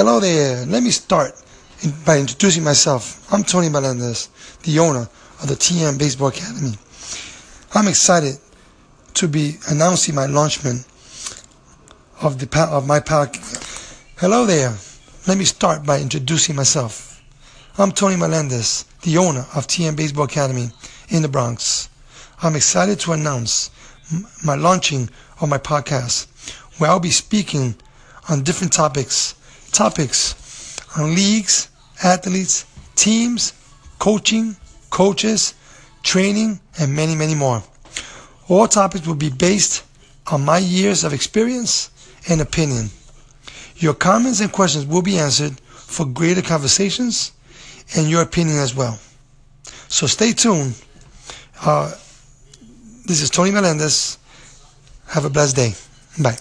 Hello there. Let me start by introducing myself. I'm Tony Melendez, the owner of the TM Baseball Academy. I'm excited to be announcing my launchment of the of my podcast. Hello there. Let me start by introducing myself. I'm Tony Melendez, the owner of TM Baseball Academy in the Bronx. I'm excited to announce my launching of my podcast, where I'll be speaking on different topics topics on leagues, athletes, teams, coaching, coaches, training, and many, many more. All topics will be based on my years of experience and opinion. Your comments and questions will be answered for greater conversations and your opinion as well. So stay tuned. Uh, this is Tony Melendez. Have a blessed day. Bye.